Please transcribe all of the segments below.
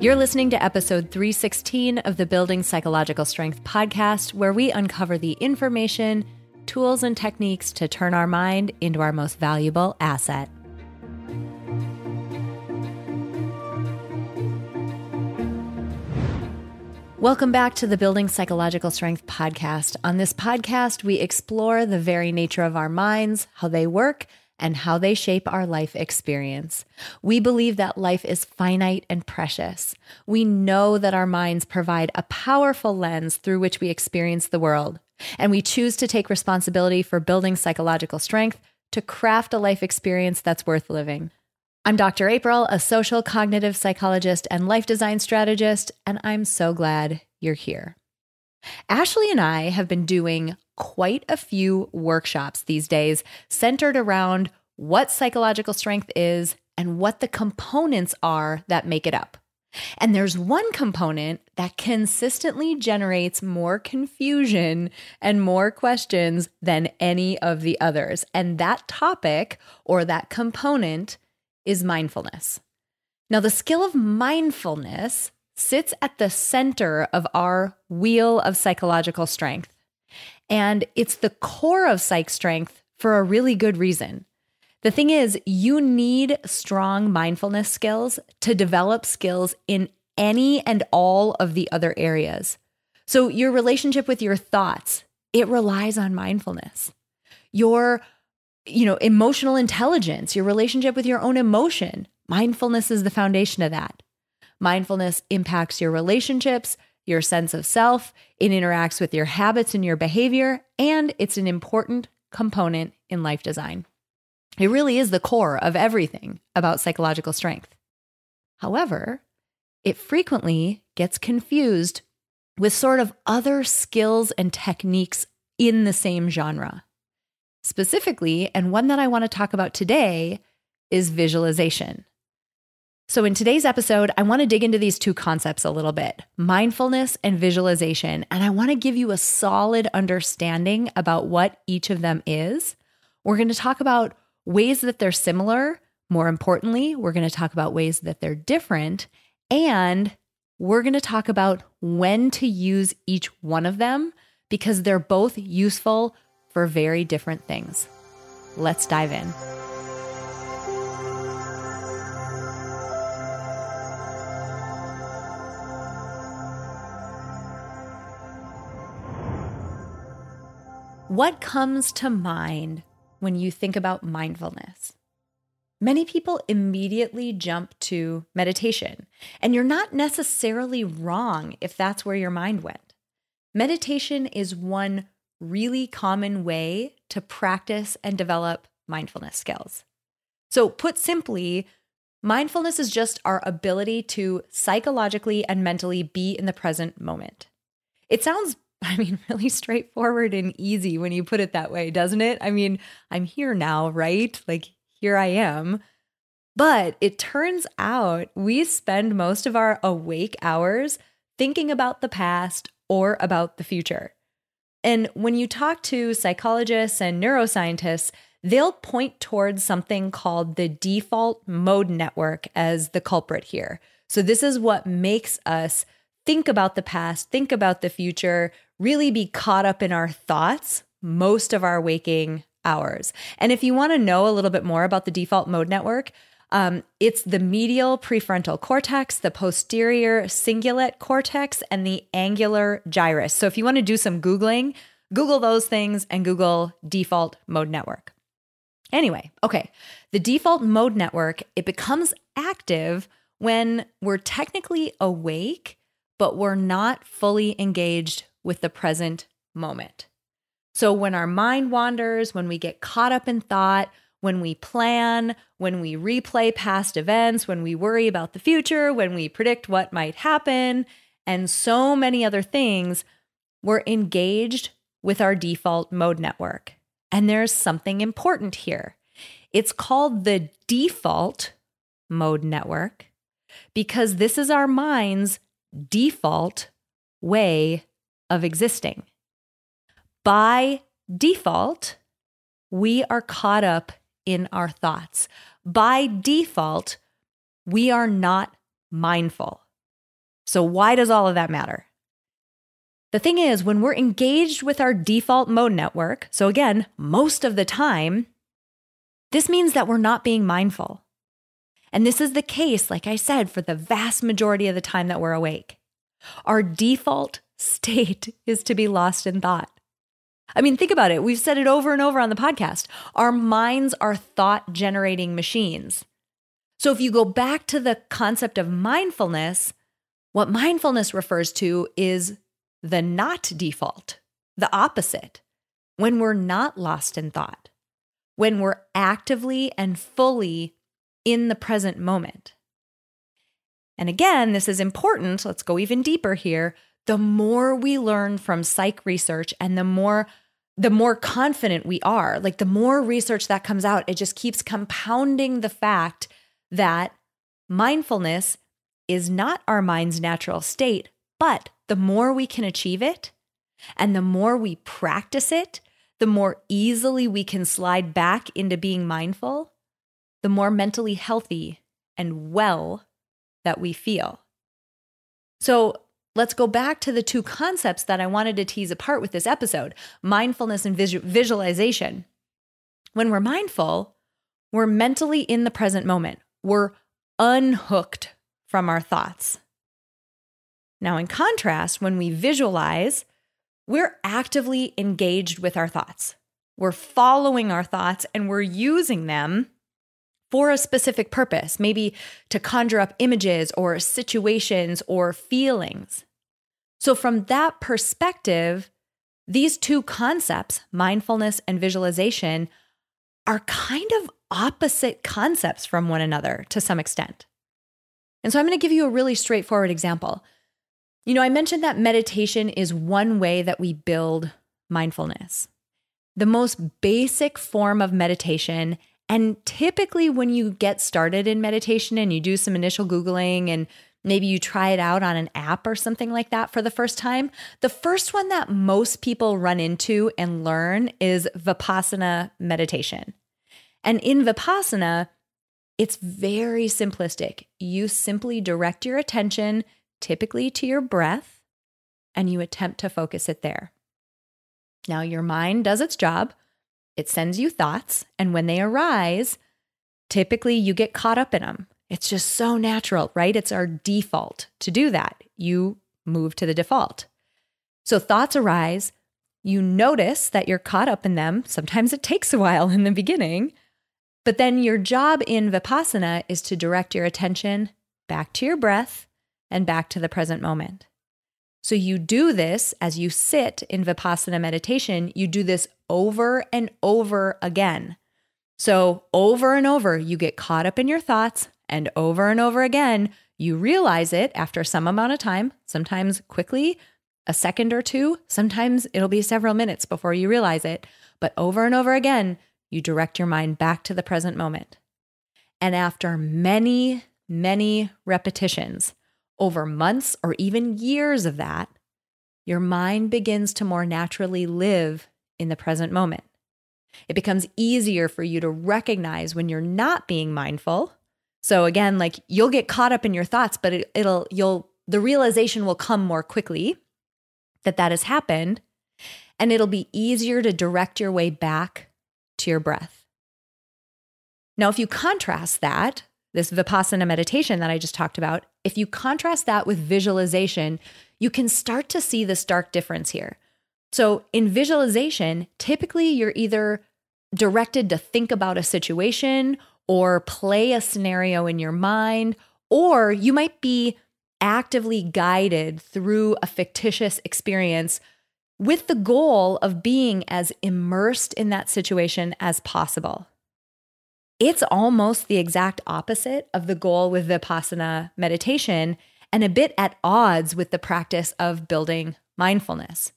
You're listening to episode 316 of the Building Psychological Strength podcast, where we uncover the information, tools, and techniques to turn our mind into our most valuable asset. Welcome back to the Building Psychological Strength podcast. On this podcast, we explore the very nature of our minds, how they work, and how they shape our life experience. We believe that life is finite and precious. We know that our minds provide a powerful lens through which we experience the world, and we choose to take responsibility for building psychological strength to craft a life experience that's worth living. I'm Dr. April, a social cognitive psychologist and life design strategist, and I'm so glad you're here. Ashley and I have been doing quite a few workshops these days centered around what psychological strength is and what the components are that make it up. And there's one component that consistently generates more confusion and more questions than any of the others. And that topic or that component is mindfulness. Now, the skill of mindfulness sits at the center of our wheel of psychological strength. And it's the core of psych strength for a really good reason. The thing is, you need strong mindfulness skills to develop skills in any and all of the other areas. So, your relationship with your thoughts, it relies on mindfulness. Your you know, emotional intelligence, your relationship with your own emotion. Mindfulness is the foundation of that. Mindfulness impacts your relationships, your sense of self, it interacts with your habits and your behavior, and it's an important component in life design. It really is the core of everything about psychological strength. However, it frequently gets confused with sort of other skills and techniques in the same genre. Specifically, and one that I want to talk about today, is visualization. So, in today's episode, I want to dig into these two concepts a little bit mindfulness and visualization. And I want to give you a solid understanding about what each of them is. We're going to talk about ways that they're similar. More importantly, we're going to talk about ways that they're different. And we're going to talk about when to use each one of them because they're both useful for very different things. Let's dive in. What comes to mind when you think about mindfulness? Many people immediately jump to meditation, and you're not necessarily wrong if that's where your mind went. Meditation is one really common way to practice and develop mindfulness skills. So, put simply, mindfulness is just our ability to psychologically and mentally be in the present moment. It sounds, I mean, really straightforward and easy when you put it that way, doesn't it? I mean, I'm here now, right? Like, here I am. But it turns out we spend most of our awake hours thinking about the past or about the future. And when you talk to psychologists and neuroscientists, they'll point towards something called the default mode network as the culprit here. So, this is what makes us think about the past, think about the future, really be caught up in our thoughts most of our waking hours. And if you want to know a little bit more about the default mode network, um, it's the medial prefrontal cortex, the posterior cingulate cortex, and the angular gyrus. So if you want to do some Googling, Google those things and Google default mode network. Anyway, okay, the default mode network, it becomes active when we're technically awake, but we're not fully engaged with the present moment. So when our mind wanders, when we get caught up in thought, when we plan, when we replay past events, when we worry about the future, when we predict what might happen, and so many other things, we're engaged with our default mode network. And there's something important here. It's called the default mode network because this is our mind's default way of existing. By default, we are caught up in our thoughts. By default, we are not mindful. So, why does all of that matter? The thing is, when we're engaged with our default mode network, so again, most of the time, this means that we're not being mindful. And this is the case, like I said, for the vast majority of the time that we're awake. Our default state is to be lost in thought. I mean, think about it. We've said it over and over on the podcast. Our minds are thought generating machines. So if you go back to the concept of mindfulness, what mindfulness refers to is the not default, the opposite, when we're not lost in thought, when we're actively and fully in the present moment. And again, this is important. Let's go even deeper here. The more we learn from psych research and the more the more confident we are, like the more research that comes out, it just keeps compounding the fact that mindfulness is not our mind's natural state, but the more we can achieve it and the more we practice it, the more easily we can slide back into being mindful, the more mentally healthy and well that we feel. So let's go back to the two concepts that I wanted to tease apart with this episode mindfulness and visualization. When we're mindful, we're mentally in the present moment, we're unhooked from our thoughts. Now, in contrast, when we visualize, we're actively engaged with our thoughts. We're following our thoughts and we're using them for a specific purpose, maybe to conjure up images or situations or feelings. So, from that perspective, these two concepts, mindfulness and visualization, are kind of opposite concepts from one another to some extent. And so, I'm going to give you a really straightforward example. You know, I mentioned that meditation is one way that we build mindfulness. The most basic form of meditation and typically, when you get started in meditation and you do some initial Googling and maybe you try it out on an app or something like that for the first time, the first one that most people run into and learn is Vipassana meditation. And in Vipassana, it's very simplistic. You simply direct your attention typically to your breath and you attempt to focus it there. Now, your mind does its job it sends you thoughts, and when they arise, typically you get caught up in them. It's just so natural, right? It's our default to do that. You move to the default. So thoughts arise, you notice that you're caught up in them. Sometimes it takes a while in the beginning, but then your job in Vipassana is to direct your attention back to your breath and back to the present moment. So you do this as you sit in Vipassana meditation, you do this over and over again. So over and over, you get caught up in your thoughts, and over and over again, you realize it after some amount of time, sometimes quickly, a second or two, sometimes it'll be several minutes before you realize it. But over and over again, you direct your mind back to the present moment. And after many, many repetitions, over months or even years of that, your mind begins to more naturally live in the present moment. It becomes easier for you to recognize when you're not being mindful. So again, like you'll get caught up in your thoughts, but it, it'll you'll the realization will come more quickly that that has happened and it'll be easier to direct your way back to your breath. Now, if you contrast that this vipassana meditation that I just talked about, if you contrast that with visualization, you can start to see the stark difference here. So, in visualization, typically you're either directed to think about a situation or play a scenario in your mind, or you might be actively guided through a fictitious experience with the goal of being as immersed in that situation as possible. It's almost the exact opposite of the goal with Vipassana meditation and a bit at odds with the practice of building mindfulness.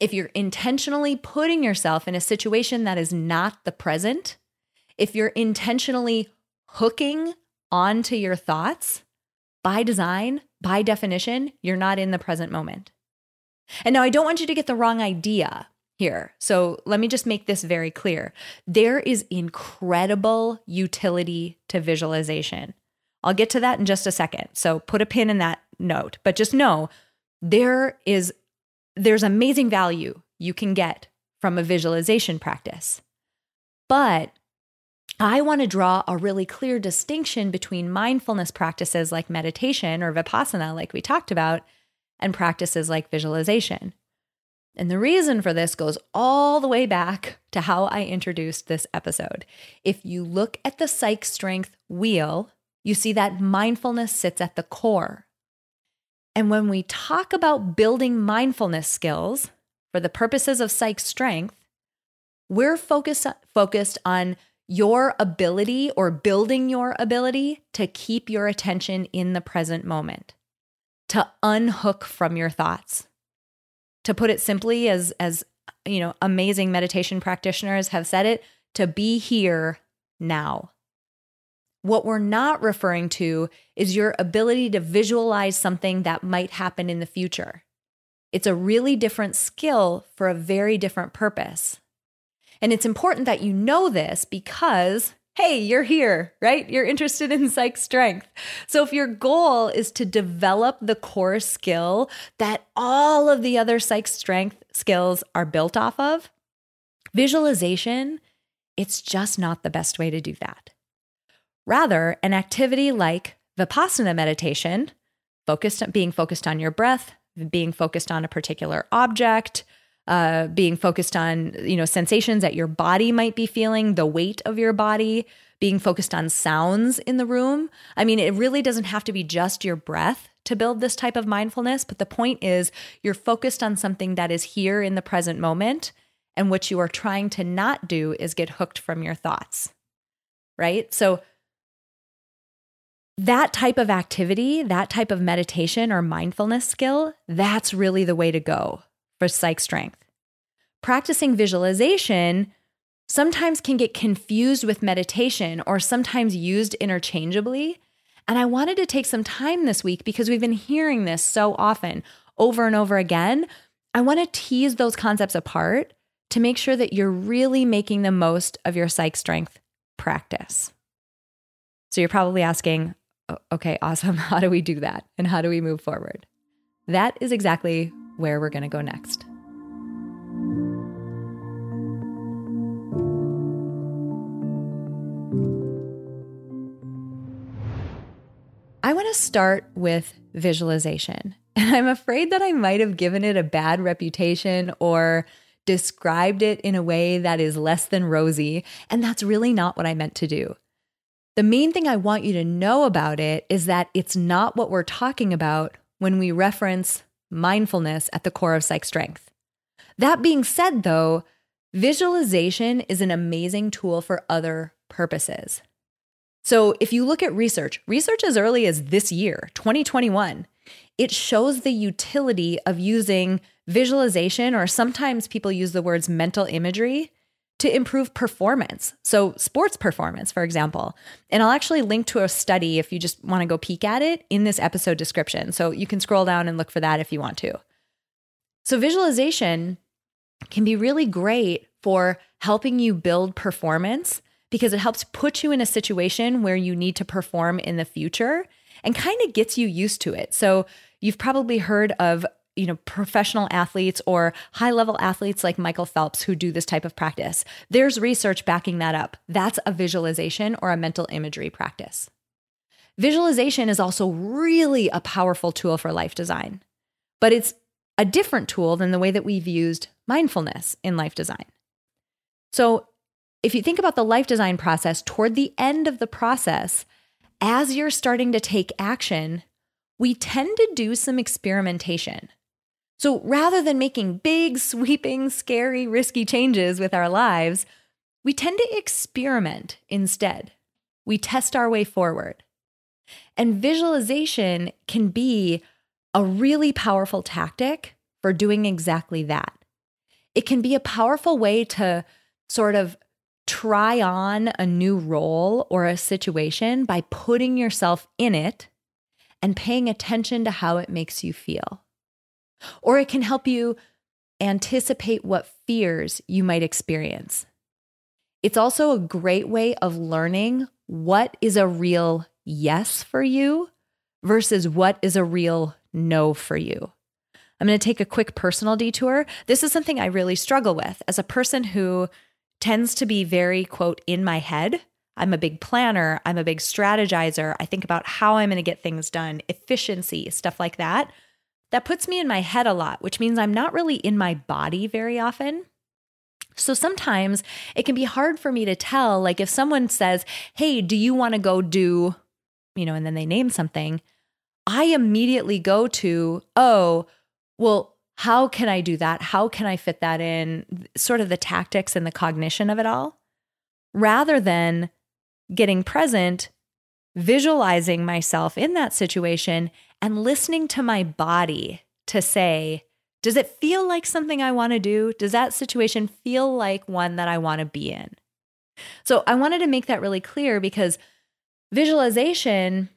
If you're intentionally putting yourself in a situation that is not the present, if you're intentionally hooking onto your thoughts, by design, by definition, you're not in the present moment. And now I don't want you to get the wrong idea here. So let me just make this very clear. There is incredible utility to visualization. I'll get to that in just a second. So put a pin in that note, but just know there is there's amazing value you can get from a visualization practice. But I want to draw a really clear distinction between mindfulness practices like meditation or vipassana, like we talked about, and practices like visualization. And the reason for this goes all the way back to how I introduced this episode. If you look at the psych strength wheel, you see that mindfulness sits at the core. And when we talk about building mindfulness skills for the purposes of psych strength, we're focused, focused on your ability or building your ability to keep your attention in the present moment, to unhook from your thoughts. To put it simply, as, as you know, amazing meditation practitioners have said it, to be here now. What we're not referring to is your ability to visualize something that might happen in the future. It's a really different skill for a very different purpose. And it's important that you know this because, hey, you're here, right? You're interested in psych strength. So if your goal is to develop the core skill that all of the other psych strength skills are built off of, visualization, it's just not the best way to do that. Rather, an activity like Vipassana meditation, focused being focused on your breath, being focused on a particular object, uh, being focused on you know sensations that your body might be feeling, the weight of your body, being focused on sounds in the room. I mean, it really doesn't have to be just your breath to build this type of mindfulness, but the point is you're focused on something that is here in the present moment, and what you are trying to not do is get hooked from your thoughts. Right? So that type of activity, that type of meditation or mindfulness skill, that's really the way to go for psych strength. Practicing visualization sometimes can get confused with meditation or sometimes used interchangeably. And I wanted to take some time this week because we've been hearing this so often over and over again. I want to tease those concepts apart to make sure that you're really making the most of your psych strength practice. So you're probably asking, okay, awesome. How do we do that? And how do we move forward? That is exactly where we're going to go next. I want to start with visualization. And I'm afraid that I might have given it a bad reputation or described it in a way that is less than rosy. And that's really not what I meant to do. The main thing I want you to know about it is that it's not what we're talking about when we reference mindfulness at the core of psych strength. That being said, though, visualization is an amazing tool for other purposes. So, if you look at research, research as early as this year, 2021, it shows the utility of using visualization, or sometimes people use the words mental imagery, to improve performance. So, sports performance, for example. And I'll actually link to a study if you just want to go peek at it in this episode description. So, you can scroll down and look for that if you want to. So, visualization can be really great for helping you build performance because it helps put you in a situation where you need to perform in the future and kind of gets you used to it. So, you've probably heard of you know professional athletes or high level athletes like Michael Phelps who do this type of practice. There's research backing that up. That's a visualization or a mental imagery practice. Visualization is also really a powerful tool for life design, but it's a different tool than the way that we've used mindfulness in life design. So, if you think about the life design process, toward the end of the process, as you're starting to take action, we tend to do some experimentation. So rather than making big, sweeping, scary, risky changes with our lives, we tend to experiment instead. We test our way forward. And visualization can be a really powerful tactic for doing exactly that. It can be a powerful way to sort of try on a new role or a situation by putting yourself in it and paying attention to how it makes you feel. Or it can help you anticipate what fears you might experience. It's also a great way of learning what is a real yes for you versus what is a real no for you. I'm going to take a quick personal detour. This is something I really struggle with as a person who tends to be very, quote, in my head. I'm a big planner, I'm a big strategizer. I think about how I'm going to get things done, efficiency, stuff like that. That puts me in my head a lot, which means I'm not really in my body very often. So sometimes it can be hard for me to tell. Like if someone says, Hey, do you want to go do, you know, and then they name something, I immediately go to, Oh, well, how can I do that? How can I fit that in? Sort of the tactics and the cognition of it all, rather than getting present, visualizing myself in that situation, and listening to my body to say, does it feel like something I want to do? Does that situation feel like one that I want to be in? So I wanted to make that really clear because visualization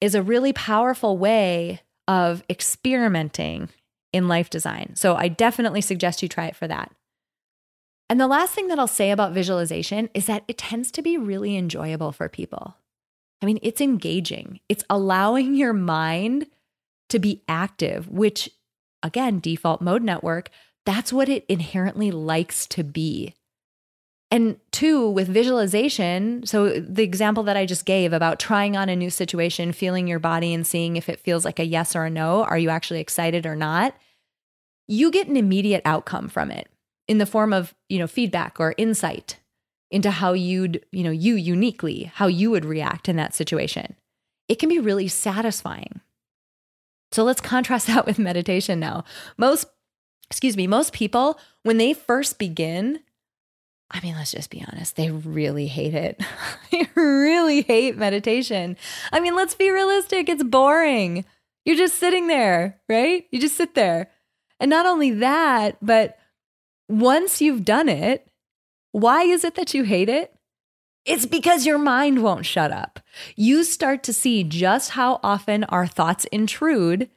is a really powerful way of experimenting in life design. So I definitely suggest you try it for that. And the last thing that I'll say about visualization is that it tends to be really enjoyable for people. I mean, it's engaging, it's allowing your mind to be active, which again, default mode network, that's what it inherently likes to be. And two, with visualization, so the example that I just gave about trying on a new situation, feeling your body and seeing if it feels like a yes or a no, are you actually excited or not? You get an immediate outcome from it in the form of, you know, feedback or insight into how you'd, you know, you uniquely, how you would react in that situation. It can be really satisfying. So let's contrast that with meditation now. Most, excuse me, most people, when they first begin, I mean, let's just be honest, they really hate it. they really hate meditation. I mean, let's be realistic, it's boring. You're just sitting there, right? You just sit there. And not only that, but once you've done it, why is it that you hate it? It's because your mind won't shut up. You start to see just how often our thoughts intrude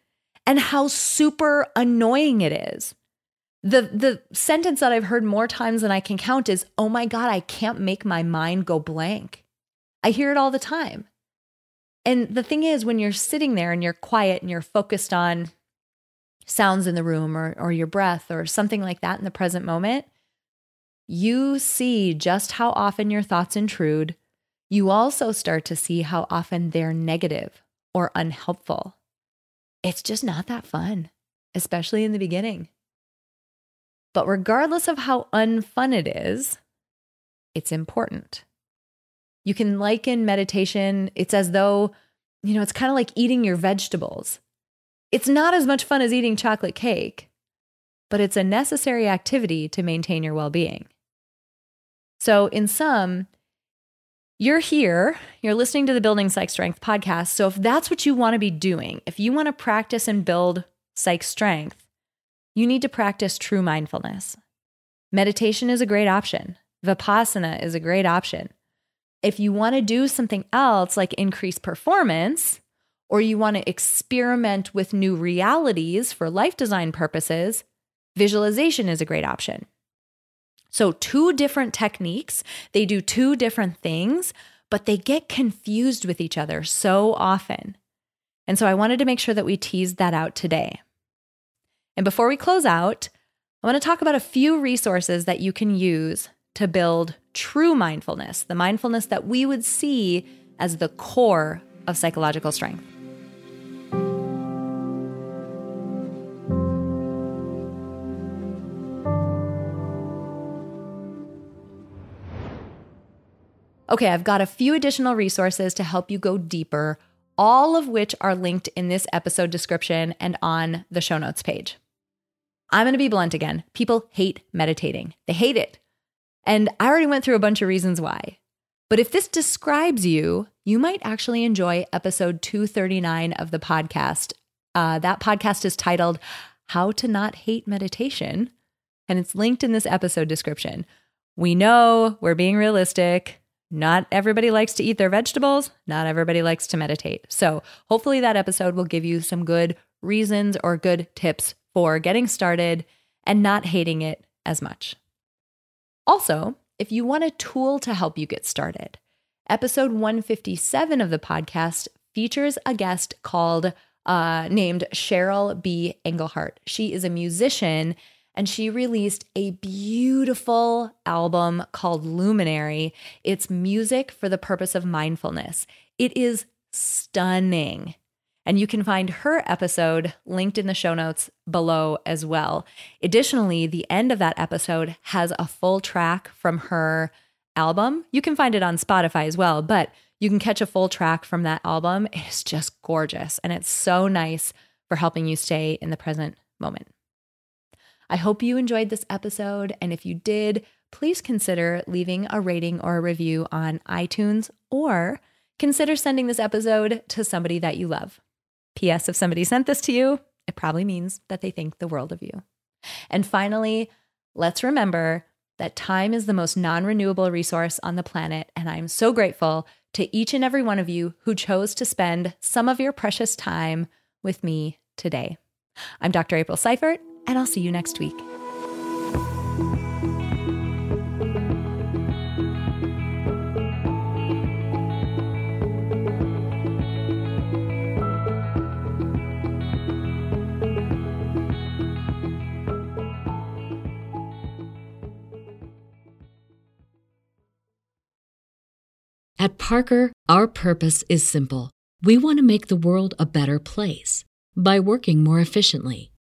and how super annoying it is. The the sentence that I've heard more times than I can count is, "Oh my god, I can't make my mind go blank." I hear it all the time. And the thing is when you're sitting there and you're quiet and you're focused on sounds in the room or or your breath or something like that in the present moment, you see just how often your thoughts intrude. You also start to see how often they're negative or unhelpful. It's just not that fun, especially in the beginning. But regardless of how unfun it is, it's important. You can liken meditation, it's as though, you know, it's kind of like eating your vegetables. It's not as much fun as eating chocolate cake, but it's a necessary activity to maintain your well being. So, in sum, you're here, you're listening to the Building Psych Strength podcast. So, if that's what you want to be doing, if you want to practice and build psych strength, you need to practice true mindfulness. Meditation is a great option, Vipassana is a great option. If you want to do something else like increase performance, or you want to experiment with new realities for life design purposes, visualization is a great option. So, two different techniques, they do two different things, but they get confused with each other so often. And so, I wanted to make sure that we teased that out today. And before we close out, I want to talk about a few resources that you can use to build true mindfulness, the mindfulness that we would see as the core of psychological strength. Okay, I've got a few additional resources to help you go deeper, all of which are linked in this episode description and on the show notes page. I'm going to be blunt again. People hate meditating, they hate it. And I already went through a bunch of reasons why. But if this describes you, you might actually enjoy episode 239 of the podcast. Uh, that podcast is titled How to Not Hate Meditation, and it's linked in this episode description. We know we're being realistic. Not everybody likes to eat their vegetables. Not everybody likes to meditate. So, hopefully, that episode will give you some good reasons or good tips for getting started and not hating it as much. Also, if you want a tool to help you get started, episode 157 of the podcast features a guest called uh, named Cheryl B. Engelhardt. She is a musician and she released a beautiful album called Luminary. It's music for the purpose of mindfulness. It is stunning. And you can find her episode linked in the show notes below as well. Additionally, the end of that episode has a full track from her album. You can find it on Spotify as well, but you can catch a full track from that album. It is just gorgeous and it's so nice for helping you stay in the present moment. I hope you enjoyed this episode. And if you did, please consider leaving a rating or a review on iTunes or consider sending this episode to somebody that you love. P.S. If somebody sent this to you, it probably means that they think the world of you. And finally, let's remember that time is the most non renewable resource on the planet. And I'm so grateful to each and every one of you who chose to spend some of your precious time with me today. I'm Dr. April Seifert, and I'll see you next week. At Parker, our purpose is simple. We want to make the world a better place by working more efficiently